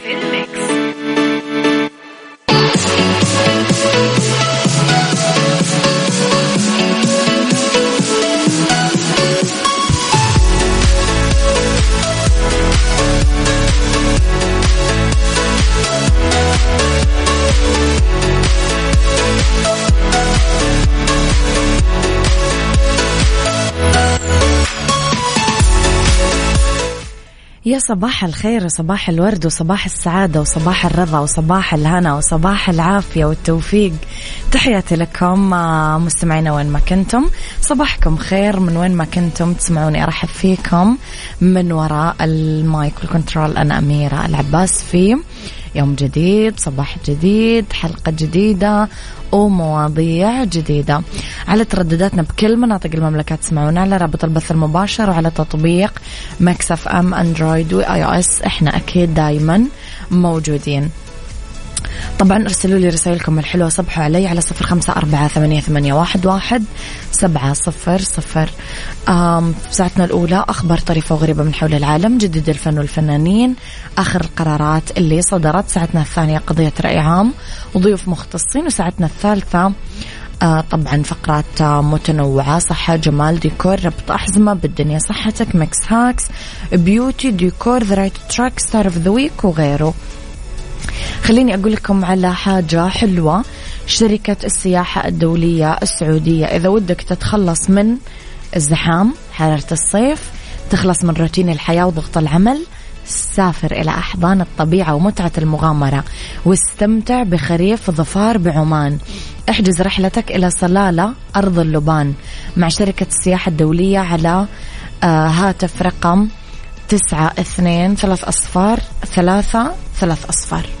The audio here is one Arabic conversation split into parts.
في يا صباح الخير وصباح الورد وصباح السعادة وصباح الرضا وصباح الهنا وصباح العافية والتوفيق. تحياتي لكم آه، مستمعينا وين ما كنتم. صباحكم خير من وين ما كنتم تسمعوني. أرحب فيكم من وراء ال mic وال control. أنا أميرة العباس في يوم جديد صباح جديد حلقة جديدة ومواضيع جديدة. على تردداتنا بكل مناطق المملكة تسمعونا على رابط البث المباشر وعلى تطبيق Mix FM Android و iOS إحنا أكيد دايما موجودين. طبعا ارسلوا لي رسائلكم الحلوة صبحوا علي على صفر خمسة أربعة ثمانية, ثمانية واحد, واحد سبعة صفر صفر. في ساعتنا الأولى أخبار طريفة وغريبة من حول العالم جديد الفن والفنانين آخر القرارات اللي صدرت. ساعتنا الثانية قضية رأي عام وضيوف مختصين وساعتنا الثالثة آه طبعا فقرات آه متنوعة صحة جمال ديكور ربط أحزمة بالدنيا صحتك mix hacks beauty ديكور the right track star of the week وغيره. خليني أقول لكم على حاجة حلوة. شركة السياحة الدولية السعودية إذا ودك تتخلص من الزحام حرارة الصيف تخلص من روتين الحياة وضغط العمل سافر إلى أحضان الطبيعة ومتعة المغامرة واستمتع بخريف ظفار بعمان. احجز رحلتك إلى صلالة أرض اللبان مع شركة السياحة الدولية على آه هاتف رقم تسعة اثنين ثلاث أصفار ثلاثة ثلاث أصفار.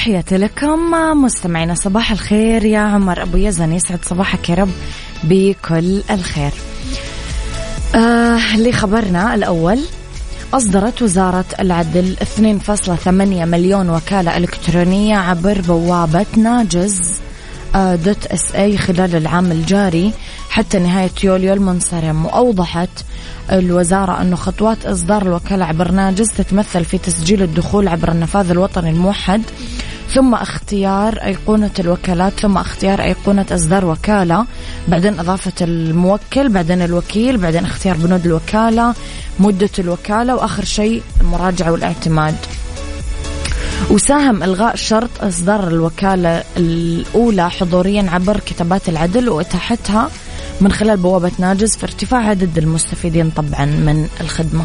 تحياتي لكم. مستمعينا صباح الخير. يا عمر أبو يزن يسعد صباحك يا رب بكل الخير. آه لخبرنا الأول أصدرت وزارة العدل 2.8 مليون وكالة إلكترونية عبر بوابة ناجز آه، دوت إس اي خلال العام الجاري حتى نهاية يوليو المنصرم. وأوضحت الوزارة أنه خطوات إصدار الوكالة عبر ناجز تتمثل في تسجيل الدخول عبر النفاذ الوطني الموحد ثم اختيار أيقونة الوكالات ثم اختيار أيقونة إصدار وكالة بعدين إضافة الموكل بعدين الوكيل بعدين اختيار بنود الوكالة مدة الوكالة وآخر شيء المراجعة والاعتماد. وساهم إلغاء شرط إصدار الوكالة الأولى حضوريا عبر كتابات العدل وإتاحتها من خلال بوابة ناجز في ارتفاع عدد المستفيدين طبعا من الخدمة.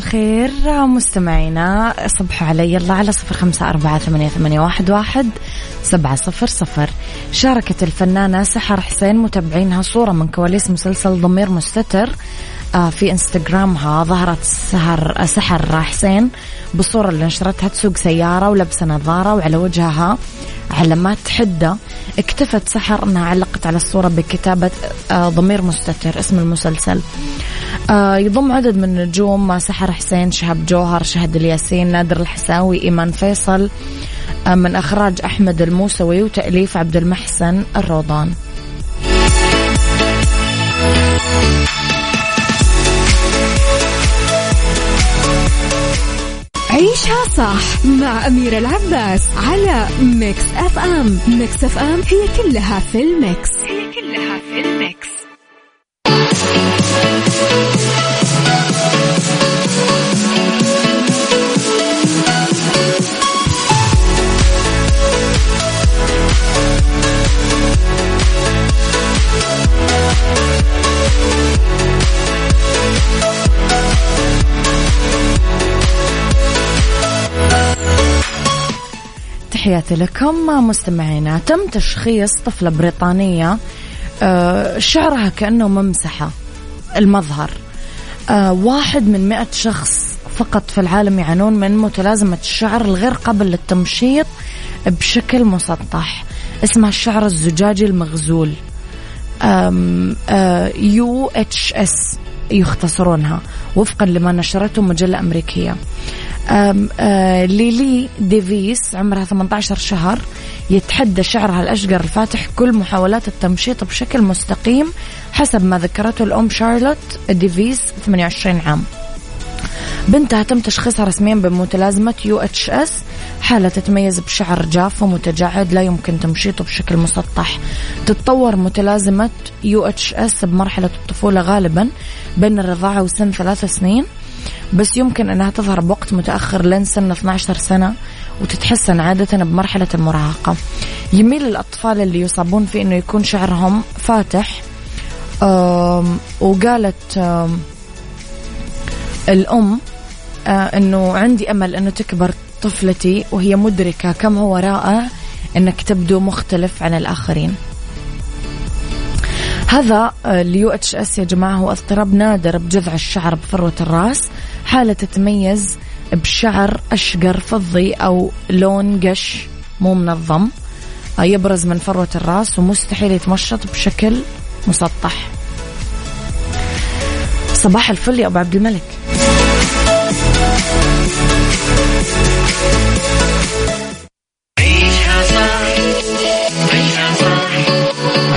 الخير. مستمعينا صبحوا علي. الله على صفر خمسة أربعة ثمانية, ثمانية واحد, واحد سبعة صفر صفر. شاركت الفنانة سحر حسين متابعينها صورة من كواليس مسلسل ضمير مستتر آه، في إنستغرامها. ظهرت سهر سحر حسين بالصورة اللي نشرتها تسوق سيارة ولبسة نظارة وعلى وجهها علامات حدة. اكتفت سحر إنها علقت على الصورة بكتابة آه، ضمير مستتر اسم المسلسل. آه، يضم عدد من النجوم سحر حسين شهاب جوهر شهد الياسين نادر الحساوي إيمان فيصل من إخراج أحمد الموسوي وتأليف عبد المحسن الروضان. عيشها صح مع أميرة العباس على Mix FM. Mix FM هي كلها في ال mix. هي تحياتي لكم مستمعينا. تم تشخيص طفلة بريطانية آه، شعرها كأنه ممسحة المظهر. آه، واحد من مئة شخص فقط في العالم يعانون من متلازمة الشعر الغير قابل للتمشيط بشكل مسطح. اسمها الشعر الزجاجي المغزول. UHS يختصرونها وفقا لما نشرته مجلة أمريكية. آه، ليلي ديفيس عمرها 18 شهر يتحدى شعرها الأشقر الفاتح كل محاولات التمشيط بشكل مستقيم حسب ما ذكرته الأم شارلوت ديفيس 28 عام. بنتها تم تشخيصها رسميا بمتلازمة UHS. حالة تتميز بشعر جاف ومتجعد لا يمكن تمشيطه بشكل مسطح. تتطور متلازمة UHS بمرحلة الطفولة غالبا بين الرضاعة وسن ثلاث سنين. بس يمكن أنها تظهر بوقت متأخر لين سن 12 سنة وتتحسن عادة بمرحلة المراهقة. يميل الأطفال اللي يصابون في أنه يكون شعرهم فاتح وقالت الأم آه، أنه عندي أمل أنه تكبر طفلتي وهي مدركة كم هو رائع أنك تبدو مختلف عن الآخرين. هذا ال UHS يا جماعة هو اضطراب نادر بجذع الشعر بفروه الراس. حالة تتميز بشعر أشقر فضي أو لون قش مو منظم. يبرز من فروة الراس ومستحيل يتمشط بشكل مسطح. صباح الفل يا أبو عبد الملك.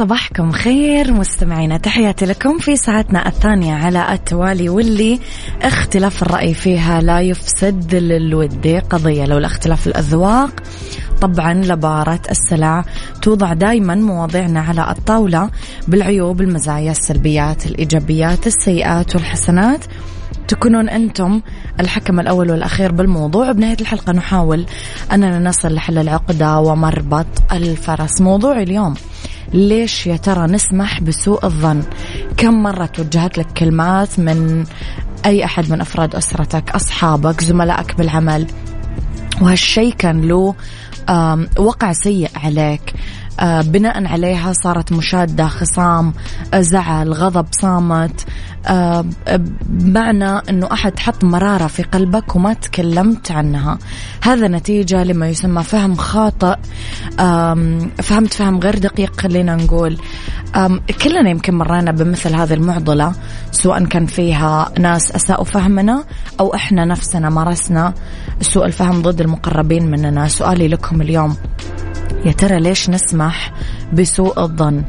صباحكم خير مستمعينا تحياتي لكم في ساعتنا الثانية على التوالي واللي اختلاف الرأي فيها لا يفسد للود. قضية لولا اختلاف الأذواق. طبعا لبارة السلع توضع دائما مواضيعنا على الطاولة بالعيوب المزايا السلبيات الإيجابيات السيئات والحسنات. تكونون أنتم الحكم الأول والأخير بالموضوع. بنهاية الحلقة نحاول أننا نصل لحل العقدة ومربط الفرس. موضوع اليوم ليش يا ترى نسمح بسوء الظن؟ كم مرة توجهت لك كلمات من أي أحد من أفراد أسرتك أصحابك زملائك بالعمل؟ وهالشيء كان له وقع سيء عليك. بناء عليها صارت مشادة خصام آه، زعل غضب صامت. آه، بمعنى أنه أحد حط مرارة في قلبك وما تكلمت عنها. هذا نتيجة لما يسمى فهم خاطئ. فهمت فهم غير دقيق خلينا نقول. كلنا يمكن مرينا بمثل هذه المعضلة سواء كان فيها ناس أساءوا فهمنا أو إحنا نفسنا مارسنا سوء الفهم ضد المقربين مننا. سؤالي لكم اليوم يا ترى ليش نسمح بسوء الظن؟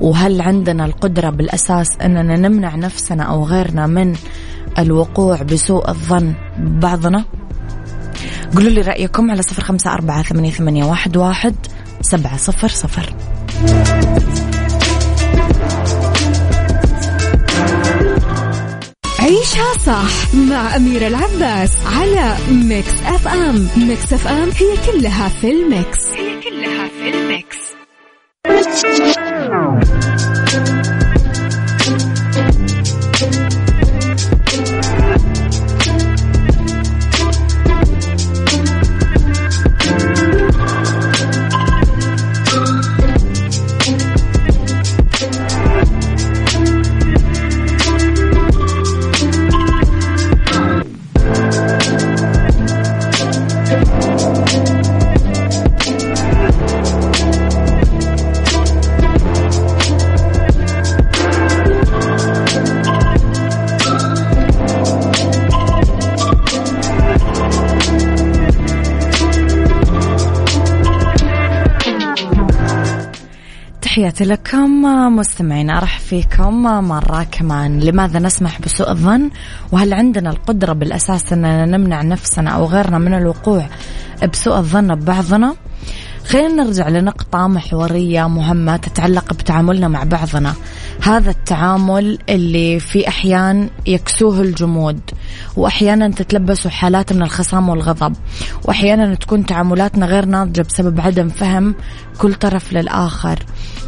وهل عندنا القدرة بالأساس أننا نمنع نفسنا أو غيرنا من الوقوع بسوء الظن ببعضنا قولوا لي رأيكم على صفر خمسة أربعة ثمانية, واحد, سبعة صفر صفر. عيشها صح مع أميرة العباس على ميكس أف أم. ميكس أف أم هي كلها في الميكس. هي كلها في الميكس. تحياتي لكم مستمعين أرحب فيكم مرة كمان. لماذا نسمح بسوء الظن؟ وهل عندنا القدرة بالأساس أننا نمنع نفسنا أو غيرنا من الوقوع بسوء الظن ببعضنا؟ خلينا نرجع لنقطة محورية مهمة تتعلق بتعاملنا مع بعضنا. هذا التعامل اللي في أحيان يكسوه الجمود وأحيانا تتلبسوا حالات من الخصام والغضب وأحيانا تكون تعاملاتنا غير ناضجة بسبب عدم فهم كل طرف للآخر.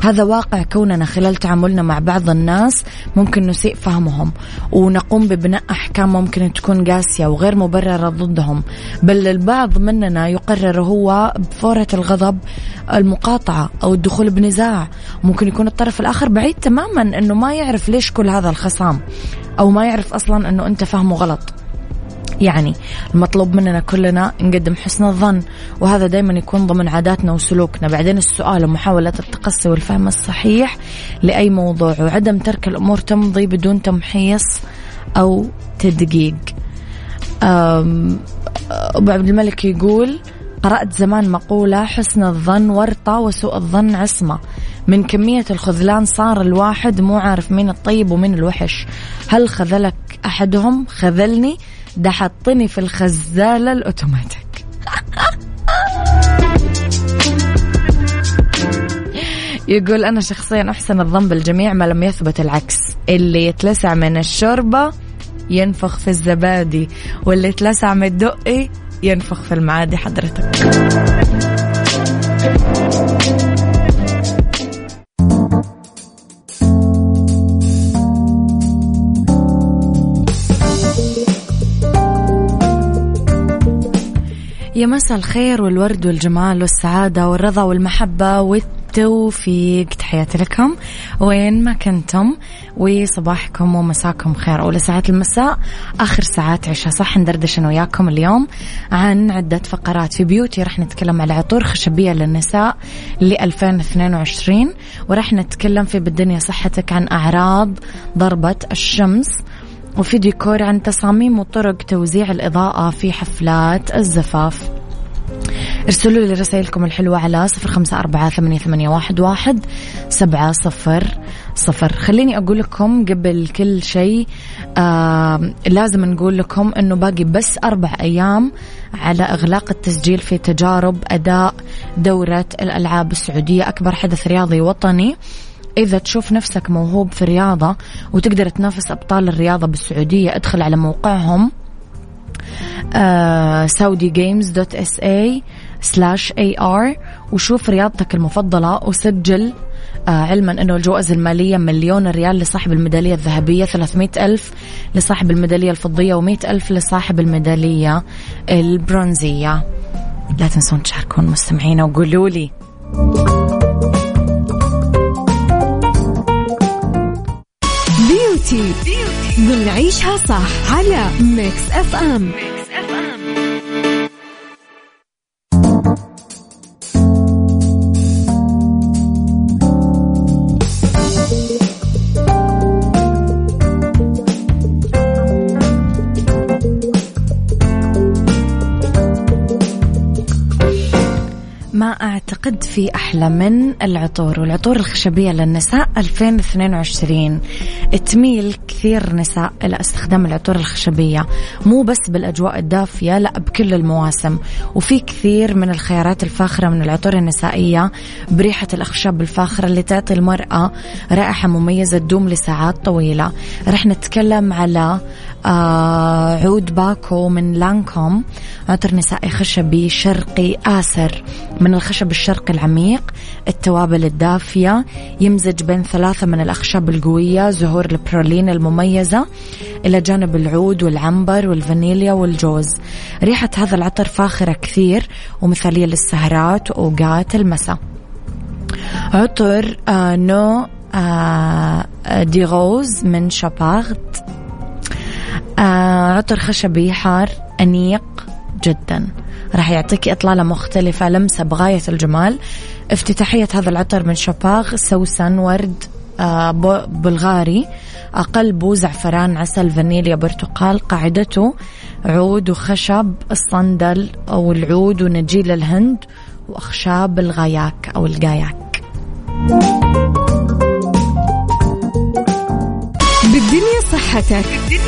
هذا واقع كوننا خلال تعاملنا مع بعض الناس ممكن نسيء فهمهم ونقوم ببناء أحكام ممكن تكون قاسية وغير مبررة ضدهم. بل البعض مننا يقرر هو بفورة الغضب المقاطعة أو الدخول بنزاع. ممكن يكون الطرف الآخر بعيد تماما أنه ما يعرف ليش كل هذا الخصام أو ما يعرف أصلا أنه أنت فهمه غلط. يعني المطلوب مننا كلنا نقدم حسن الظن وهذا دائما يكون ضمن عاداتنا وسلوكنا. بعدين السؤال ومحاولة التقصي والفهم الصحيح لأي موضوع وعدم ترك الأمور تمضي بدون تمحيص أو تدقيق. أبو عبد الملك يقول قرأت زمان مقولة حسن الظن ورطة وسوء الظن عصمة. من كمية الخذلان صار الواحد مو عارف مين الطيب ومين الوحش. هل خذلك أحدهم؟ خذلني. ده حطني في الخزالة الأوتوماتيك. يقول أنا شخصيا أحسن الظن بالجميع ما لم يثبت العكس. اللي يتلسع من الشوربة ينفخ في الزبادي واللي يتلسع من الدقي ينفخ في المعادي حضرتك. يا مساء الخير والورد والجمال والسعادة والرضا والمحبة والتوفيق تحياتي لكم. وين ما كنتم وصباحكم ومساكم خير. أولى ساعات المساء آخر ساعات عشاء. صح ندردش أنا وياكم اليوم عن عدة فقرات. في بيوتي رح نتكلم على عطور خشبية للنساء ل 2022 ورح نتكلم في بالدنيا صحتك عن أعراض ضربة الشمس وفي ديكور عن تصاميم وطرق توزيع الإضاءة في حفلات الزفاف. ارسلوا لي رسائلكم الحلوة على صفر خمسة أربعة ثمانية, ثمانية واحد, واحد سبعة صفر صفر. خليني أقول لكم قبل كل شيء آه لازم نقول لكم أنه باقي بس أربع أيام على إغلاق التسجيل في تجارب أداء دورة الألعاب السعودية. أكبر حدث رياضي وطني إذا تشوف نفسك موهوب في الرياضة وتقدر تنافس أبطال الرياضة بالسعودية ادخل على موقعهم Saudi Games dot SA slash AR وشوف رياضتك المفضلة وسجل آه علما أنه الجوائز المالية مليون ريال لصاحب الميدالية الذهبية 300 ألف لصاحب الميدالية الفضية و100 ألف لصاحب الميدالية البرونزية. لا تنسون تشاركون مستمعينا وقولوا لي. beauty ضمن عيشها صح على ميكس اف ام ميكس أعتقد في أحلى من العطور والعطور الخشبية للنساء 2022 تميل كثير نساء إلى استخدام العطور الخشبية مو بس بالأجواء الدافية لا بكل المواسم. وفي كثير من الخيارات الفاخرة من العطور النسائية بريحة الأخشاب الفاخرة اللي تعطي المرأة رائحة مميزة تدوم لساعات طويلة. رح نتكلم على آه عود باكو من لانكوم عطر نسائي خشبي شرقي آسر. من الخشب الشرقي العميق التوابل الدافية يمزج بين ثلاثة من الأخشاب القوية زهور البرولين المميزة إلى جانب العود والعنبر والفانيليا والجوز. ريحة هذا العطر فاخرة كثير ومثالية للسهرات وأوقات المساء. عطر آه نو آه دي غوز من شاباغت. آه عطر خشبي حار أنيق. جدا. راح يعطيك إطلالة مختلفة لمسة بغاية الجمال. افتتاحية هذا العطر من شاباغ سوسن ورد آه بلغاري. قلبه زعفران عسل فانيليا برتقال. قاعدته عود وخشب الصندل أو العود ونجيل الهند وأخشاب الغاياك أو القاياك بالدنيا صحتك. بالدنيا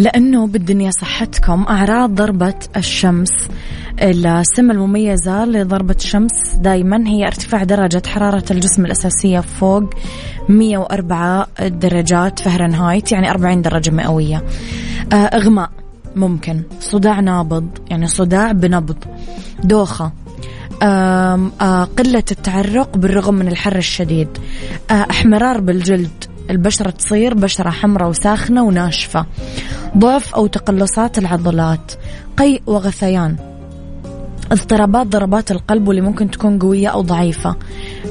لأنه بالدنيا صحتكم. أعراض ضربة الشمس السمة المميزة لضربة الشمس دائما هي ارتفاع درجة حرارة الجسم الأساسية فوق 104 درجات فهرنهايت يعني 40 درجة مئوية. آه، إغماء ممكن. صداع نابض يعني صداع بنبض. دوخة. آه، قلة التعرق بالرغم من الحر الشديد. آه، احمرار بالجلد. البشرة تصير بشرة حمراء وساخنة وناشفة. ضعف أو تقلصات العضلات. قيء وغثيان. اضطرابات ضربات القلب واللي ممكن تكون قوية أو ضعيفة.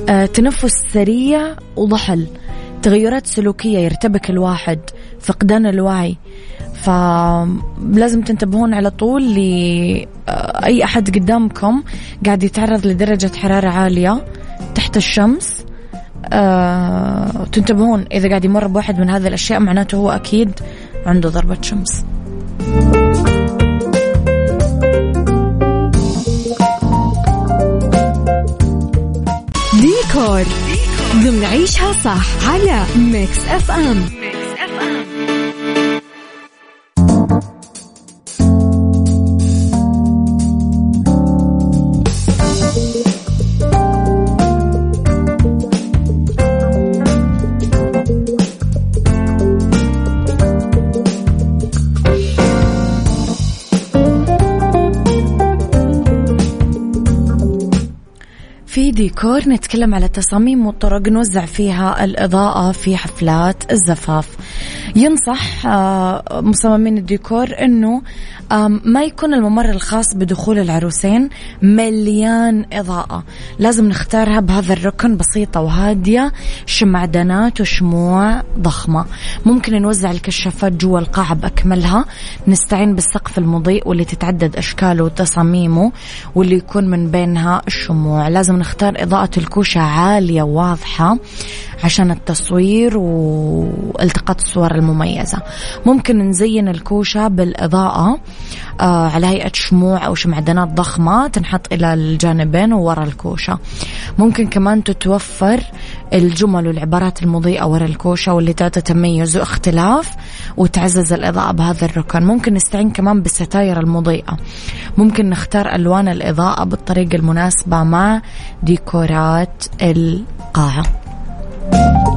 آه، تنفس سريع وضحل. تغيرات سلوكية يرتبك الواحد. فقدان الوعي. فلازم تنتبهون على طول لأي أحد قدامكم قاعد يتعرض لدرجة حرارة عالية تحت الشمس. أه تنتبهون إذا قاعد يمر بواحد من هذه الأشياء معناته هو أكيد عنده ضربة شمس. ديكور ضمن عيشها صح على ميكس أف أم. ديكور نتكلم على تصاميم وطرق نوزع فيها الإضاءة في حفلات الزفاف. ينصح آه، مصممين الديكور أنه ما يكون الممر الخاص بدخول العروسين مليان إضاءة. لازم نختارها بهذا الركن بسيطة وهادية شمعدانات وشموع ضخمة. ممكن نوزع الكشافات جوا القاعة بأكملها. نستعين بالسقف المضيء واللي تتعدد أشكاله وتصاميمه واللي يكون من بينها الشموع لازم نختار إضاءة الكوشة عالية وواضحة عشان التصوير والتقاط الصور المميزة. ممكن نزين الكوشة بالإضاءة آه على هيئة شموع أو شمعدانات ضخمة تنحط إلى الجانبين وورا الكوشة. ممكن كمان تتوفر الجمل والعبارات المضيئة ورا الكوشة واللي تعطي تميز واختلاف وتعزز الإضاءة بهذا الركن. ممكن نستعين كمان بالستاير المضيئة. ممكن نختار ألوان الإضاءة بالطريقة المناسبة مع ديكورات القاعة. Thank you.